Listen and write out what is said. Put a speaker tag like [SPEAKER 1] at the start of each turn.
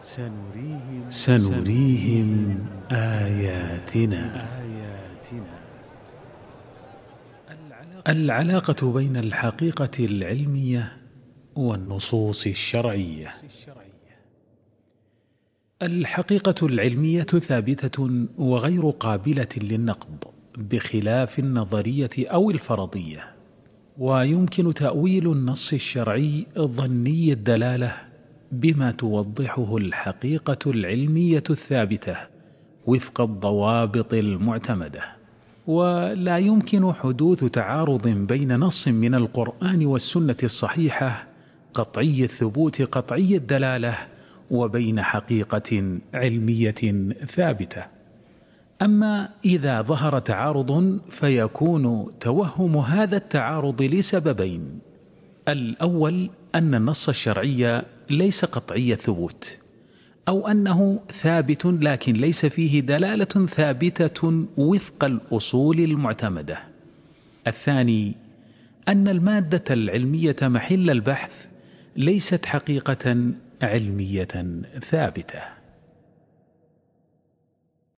[SPEAKER 1] سنريهم, سنريهم آياتنا. العلاقة بين الحقيقة العلمية والنصوص الشرعية. الحقيقة العلمية ثابتة وغير قابلة للنقض بخلاف النظرية أو الفرضية ويمكن تأويل النص الشرعي ظني الدلالة بما توضحه الحقيقة العلمية الثابتة وفق الضوابط المعتمدة. ولا يمكن حدوث تعارض بين نص من القرآن والسنة الصحيحة قطعي الثبوت قطعي الدلالة وبين حقيقة علمية ثابتة. أما إذا ظهر تعارض فيكون توهم هذا التعارض لسببين. الأول أن النص الشرعي ليس قطعي الثبوت أو أنه ثابت لكن ليس فيه دلالة ثابتة وفق الأصول المعتمدة. الثاني أن المادة العلمية محل البحث ليست حقيقة علمية ثابتة.